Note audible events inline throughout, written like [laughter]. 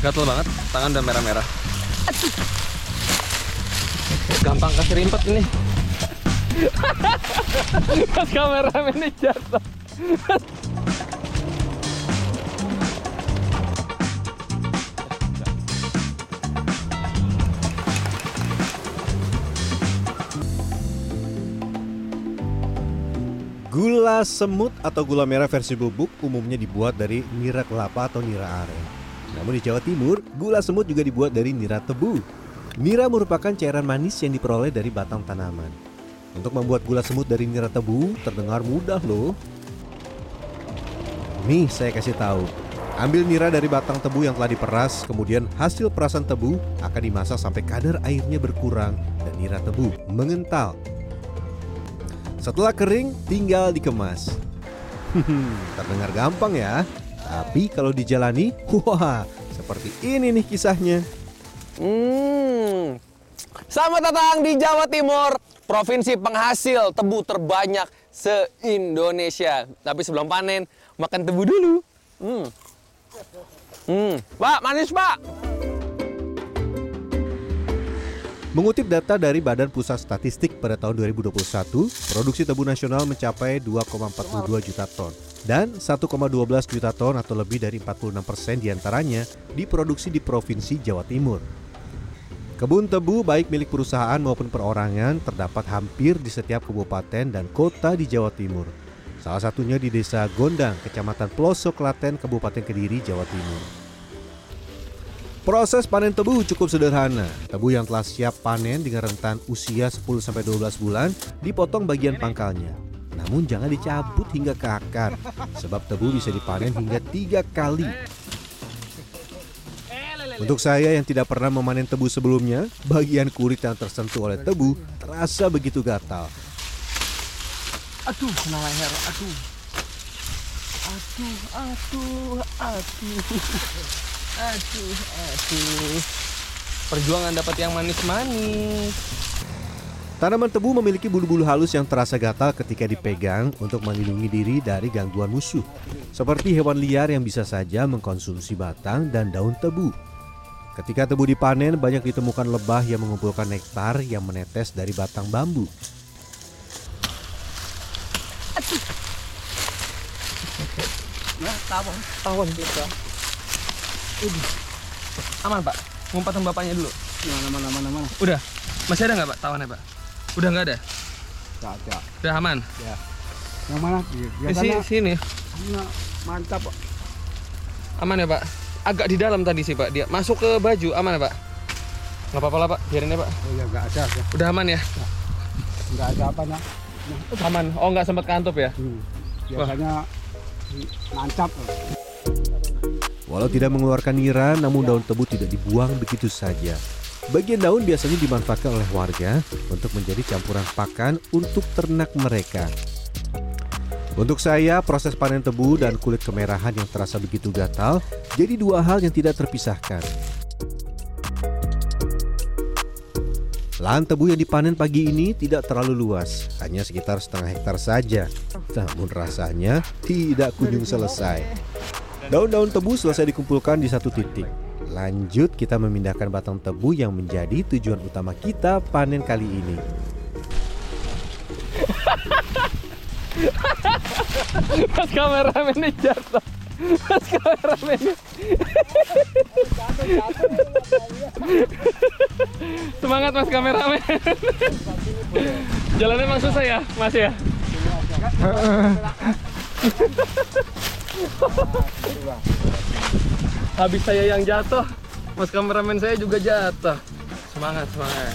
Gatel banget, tangan udah merah-merah. Gampang kasih rimpet ini. [laughs] Pas kameramen ini jatuh. Gula semut atau gula merah versi bubuk umumnya dibuat dari nira kelapa atau nira aren. Namun di Jawa Timur, gula semut juga dibuat dari nira tebu. Nira merupakan cairan manis yang diperoleh dari batang tanaman. Untuk membuat gula semut dari nira tebu terdengar mudah loh. Nih saya kasih tahu. Ambil nira dari batang tebu yang telah diperas, kemudian hasil perasan tebu akan dimasak sampai kadar airnya berkurang dan nira tebu mengental. Setelah kering, tinggal dikemas. [laughs] Terdengar gampang ya, tapi kalau dijalani, wah, seperti ini nih kisahnya. Hmm. Selamat datang di Jawa Timur, provinsi penghasil tebu terbanyak se-Indonesia. Tapi sebelum panen, makan tebu dulu. Hmm. Hmm. Pak, manis, Pak. Mengutip data dari Badan Pusat Statistik pada tahun 2021, produksi tebu nasional mencapai 2,42 juta ton dan 1,12 juta ton atau lebih dari 46 persen di antaranya diproduksi di Provinsi Jawa Timur. Kebun tebu baik milik perusahaan maupun perorangan terdapat hampir di setiap kabupaten dan kota di Jawa Timur. Salah satunya di Desa Gondang, Kecamatan Pelosok Klaten, Kabupaten Kediri, Jawa Timur. Proses panen tebu cukup sederhana. Tebu yang telah siap panen dengan rentan usia 10-12 bulan dipotong bagian pangkalnya. Namun jangan dicabut hingga ke akar, sebab tebu bisa dipanen hingga tiga kali. Untuk saya yang tidak pernah memanen tebu sebelumnya, bagian kulit yang tersentuh oleh tebu terasa begitu gatal. Aduh, kena leher. Aduh. Aduh, aduh, aduh. Aduh, aduh. Perjuangan dapat yang manis-manis. Tanaman tebu memiliki bulu-bulu halus yang terasa gatal ketika dipegang untuk melindungi diri dari gangguan musuh. Seperti hewan liar yang bisa saja mengkonsumsi batang dan daun tebu. Ketika tebu dipanen, banyak ditemukan lebah yang mengumpulkan nektar yang menetes dari batang bambu. Ya, tawon. Tawon juga. Aman, Pak. Ngumpatan bapaknya dulu. Mana mana mana mana. Udah. Masih ada nggak, Pak, tawannya, Pak? Udah nggak ada? Gak ada. Udah aman? Yang mana? Di Biasanya si- sini. Nah, mantap. Pak. Aman ya, Pak? Agak di dalam tadi sih, Pak. Dia masuk ke baju. Aman ya, Pak? Nggak apa-apa lah, Pak. Biarin ya, Pak. Oh ya nggak ada ya. Udah aman ya? Nggak ada apanya. Aman. Oh, nggak sempat kantup ya? Hmm. Biasanya nancap. Walau tidak mengeluarkan nira, namun daun tebu tidak dibuang begitu saja. Bagian daun biasanya dimanfaatkan oleh warga untuk menjadi campuran pakan untuk ternak mereka. Untuk saya, proses panen tebu dan kulit kemerahan yang terasa begitu gatal jadi dua hal yang tidak terpisahkan. Lahan tebu yang dipanen pagi ini tidak terlalu luas, hanya sekitar setengah hektar saja. Namun rasanya tidak kunjung selesai. Daun-daun tebu selesai dikumpulkan di satu titik. Lanjut kita memindahkan batang tebu yang menjadi tujuan utama kita panen kali ini. [laughs] Mas kameramennya jatuh. Mas kameramennya. [laughs] Semangat Mas kameramen. Jalannya emang susah ya, Mas ya? [laughs] [laughs] Habis saya yang jatuh, Mas kameramen saya juga jatuh. Semangat, semangat.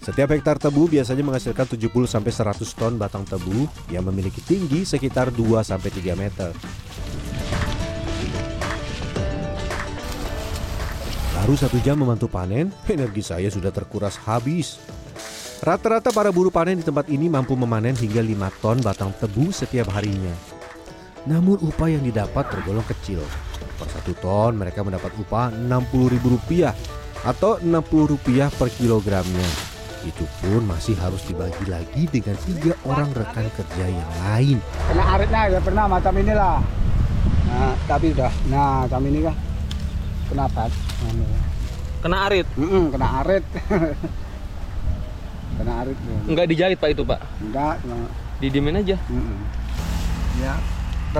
Setiap hektar tebu biasanya menghasilkan 70-100 ton batang tebu yang memiliki tinggi sekitar 2-3 meter. Baru satu jam membantu panen, energi saya sudah terkuras habis. Rata-rata para buruh panen di tempat ini mampu memanen hingga 5 ton batang tebu setiap harinya. Namun upah yang didapat tergolong kecil. Per satu ton mereka mendapat upah Rp60.000 atau Rp60 per kilogramnya. Itu pun masih harus dibagi lagi dengan tiga orang rekan kerja yang lain. Kena aritnya ya pernah macam inilah. Nah, tapi udah. Nah, kami ini kan kena bat. Anu. Kena arit. Mm-mm, kena arit. [laughs] kena arit. ya. Enggak dijahit Pak itu Pak. Enggak, cuma Didiemin aja. mm-mm. ya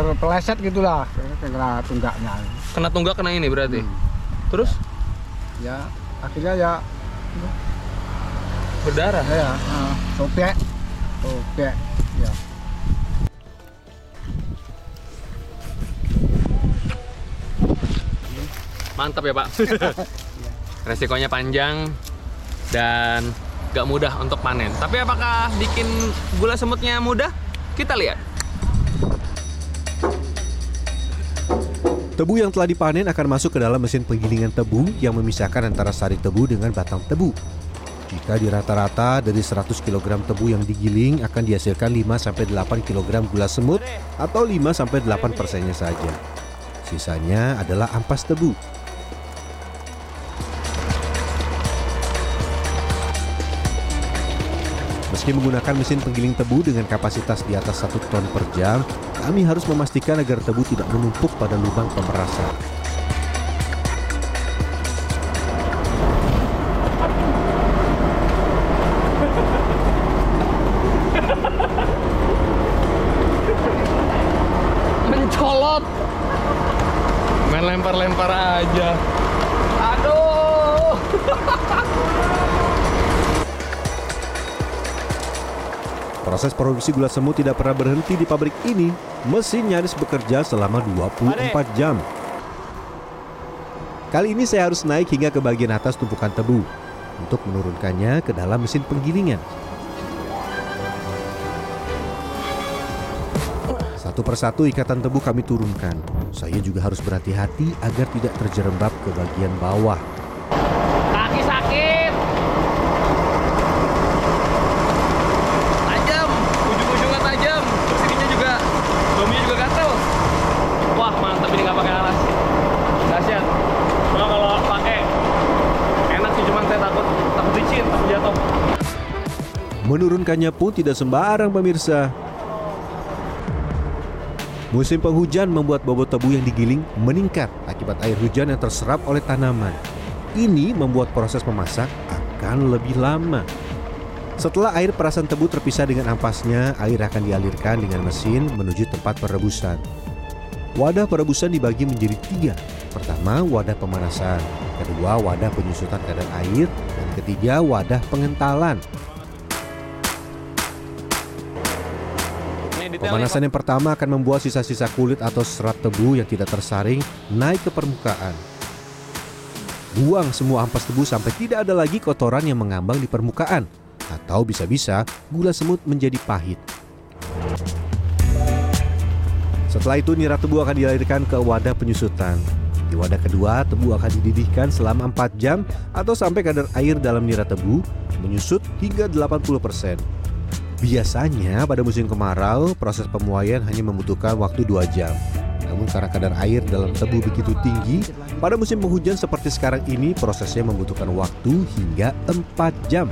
terpeleset gitulah kena tunggaknya. Kena tunggak kena ini berarti. Hmm. Terus Ya, akhirnya ya berdarah. ya, ya uh, sobek. Sobek. Ya. Mantap ya Pak. [laughs] Resikonya panjang dan gak mudah untuk panen. Tapi apakah bikin gula semutnya mudah? Kita lihat. Tebu yang telah dipanen akan masuk ke dalam mesin penggilingan tebu yang memisahkan antara sari tebu dengan batang tebu. Jika di rata-rata dari 100 kg tebu yang digiling akan dihasilkan 5-8 kg gula semut atau 5-8 persennya saja. Sisanya adalah ampas tebu. Meski menggunakan mesin penggiling tebu dengan kapasitas di atas 1 ton per jam, kami harus memastikan agar tebu tidak menumpuk pada lubang pemerasan. Proses produksi gula semut tidak pernah berhenti di pabrik ini. Mesin nyaris bekerja selama 24 jam. Kali ini saya harus naik hingga ke bagian atas tumpukan tebu untuk menurunkannya ke dalam mesin penggilingan. Satu persatu ikatan tebu kami turunkan. Saya juga harus berhati-hati agar tidak terjerembab ke bagian bawah. Kaki sakit. Tajam, ujung-ujungnya tajam. Terus ininya juga, dominya juga gatel. Wah mantap ini nggak pakai alas. Dahsyat. Cuma kalau pakai enak sih, cuman saya takut takut licin, takut jatuh. Menurunkannya pun tidak sembarang pemirsa. Musim penghujan membuat bobot tebu yang digiling meningkat akibat air hujan yang terserap oleh tanaman. Ini membuat proses memasak akan lebih lama. Setelah air perasan tebu terpisah dengan ampasnya, air akan dialirkan dengan mesin menuju tempat perebusan. Wadah perebusan dibagi menjadi tiga. Pertama, wadah pemanasan. Kedua, wadah penyusutan kadar air. Dan ketiga, wadah pengentalan. Pemanasan yang pertama akan membuat sisa-sisa kulit atau serat tebu yang tidak tersaring naik ke permukaan. Buang semua ampas tebu sampai tidak ada lagi kotoran yang mengambang di permukaan. Atau bisa-bisa gula semut menjadi pahit. Setelah itu nira tebu akan dilahirkan ke wadah penyusutan. Di wadah kedua, tebu akan dididihkan selama 4 jam atau sampai kadar air dalam nira tebu menyusut hingga 80%. Biasanya pada musim kemarau, proses pemuaian hanya membutuhkan waktu 2 jam. Namun karena kadar air dalam tebu begitu tinggi, pada musim penghujan seperti sekarang ini prosesnya membutuhkan waktu hingga 4 jam.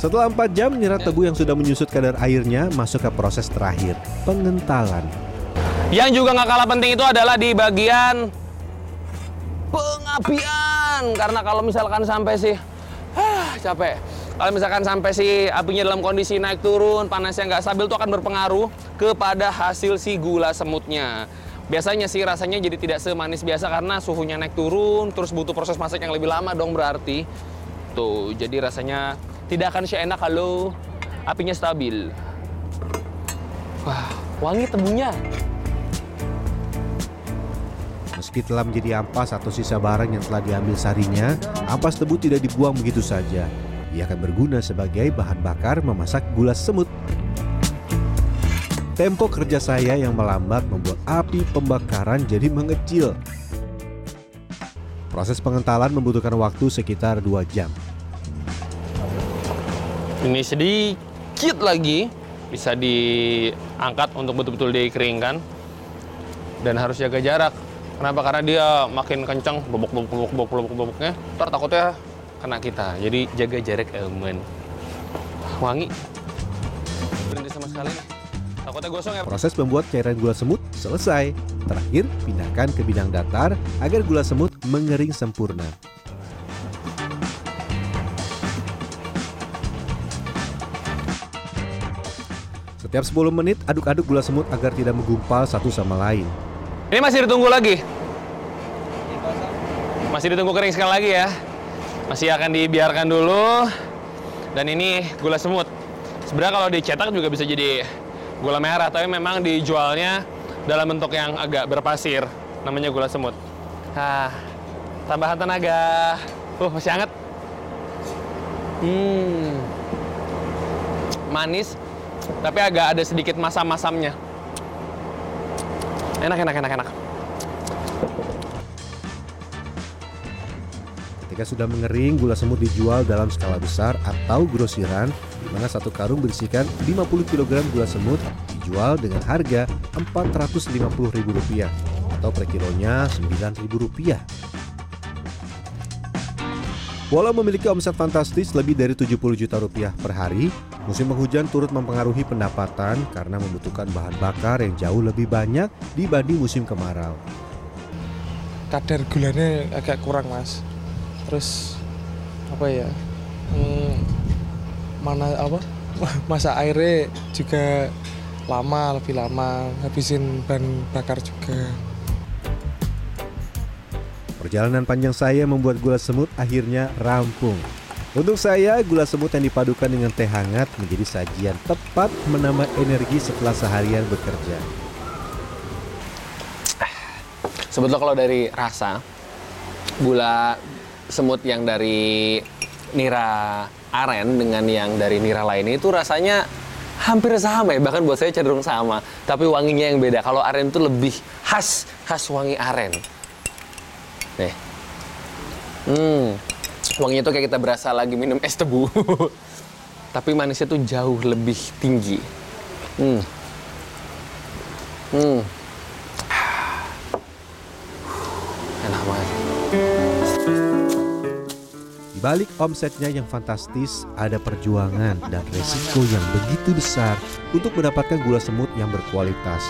Setelah 4 jam, nira tebu yang sudah menyusut kadar airnya masuk ke proses terakhir, pengentalan. Yang juga nggak kalah penting itu adalah di bagian pengapian. Karena kalau misalkan sampai sih, ah, capek. Kalau misalkan sampai si apinya dalam kondisi naik turun, panasnya nggak stabil itu akan berpengaruh kepada hasil si gula semutnya. Biasanya sih rasanya jadi tidak semanis biasa karena suhunya naik turun, terus butuh proses masak yang lebih lama dong berarti. Tuh, jadi rasanya tidak akan seenak kalau apinya stabil. Wah, wangi tebunya. Meski telah menjadi ampas atau sisa barang yang telah diambil sarinya, ampas tebu tidak dibuang begitu saja. Ia akan berguna sebagai bahan bakar memasak gula semut. Tempo kerja saya yang melambat membuat api pembakaran jadi mengecil. Proses pengentalan membutuhkan waktu sekitar 2 jam. Ini sedikit lagi bisa diangkat untuk betul-betul dikeringkan dan harus jaga jarak. Kenapa? Karena dia makin kencang bobok bobok bobok bobok bobok boboknya, ntar takutnya kena kita. Jadi jaga jarak aman. Wangi. Berhenti sama sekali. Takutnya gosong ya. Proses membuat cairan gula semut selesai. Terakhir, pindahkan ke bidang datar agar gula semut mengering sempurna. Setiap 10 menit, aduk-aduk gula semut agar tidak menggumpal satu sama lain. Ini masih ditunggu lagi. Masih ditunggu kering sekali lagi ya. Masih akan dibiarkan dulu. Dan ini gula semut. Sebenarnya kalau dicetak juga bisa jadi gula merah, tapi memang dijualnya dalam bentuk yang agak berpasir. Namanya gula semut. Ah, tambahan tenaga. Uh, masih hangat. Hmm. Manis, tapi agak ada sedikit masam-masamnya. Enak, enak, enak, enak. Ketika sudah mengering, gula semut dijual dalam skala besar atau grosiran, di mana satu karung berisikan 50 kg gula semut dijual dengan harga Rp450.000 atau per kilonya Rp9.000. Walau memiliki omset fantastis lebih dari 70 juta rupiah per hari, musim penghujan turut mempengaruhi pendapatan karena membutuhkan bahan bakar yang jauh lebih banyak dibanding musim kemarau. kadar gulanya agak kurang mas terus apa ya hmm, mana apa [laughs] masa airnya juga lama lebih lama habisin bahan bakar juga Perjalanan panjang saya membuat gula semut akhirnya rampung. Untuk saya, gula semut yang dipadukan dengan teh hangat menjadi sajian tepat menambah energi setelah seharian bekerja. Sebetulnya kalau dari rasa, gula semut yang dari nira aren dengan yang dari nira lainnya itu rasanya hampir sama ya, bahkan buat saya cenderung sama. Tapi wanginya yang beda. Kalau aren itu lebih khas, khas wangi aren. Nih. Hmm, wanginya tuh kayak kita berasa lagi minum es tebu. [laughs] Tapi manisnya tuh jauh lebih tinggi. Hmm. Hmm. Di balik omsetnya yang fantastis, ada perjuangan dan resiko yang begitu besar untuk mendapatkan gula semut yang berkualitas.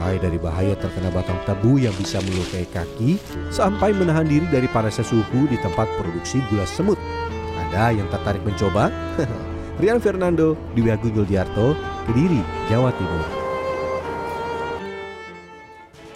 Mulai dari bahaya terkena batang tebu yang bisa melukai kaki, sampai menahan diri dari panasnya suhu di tempat produksi gula semut. Ada yang tertarik mencoba? [laughs] Rian Fernando, Dwi Agung Yuldiarto, Kediri, Jawa Timur.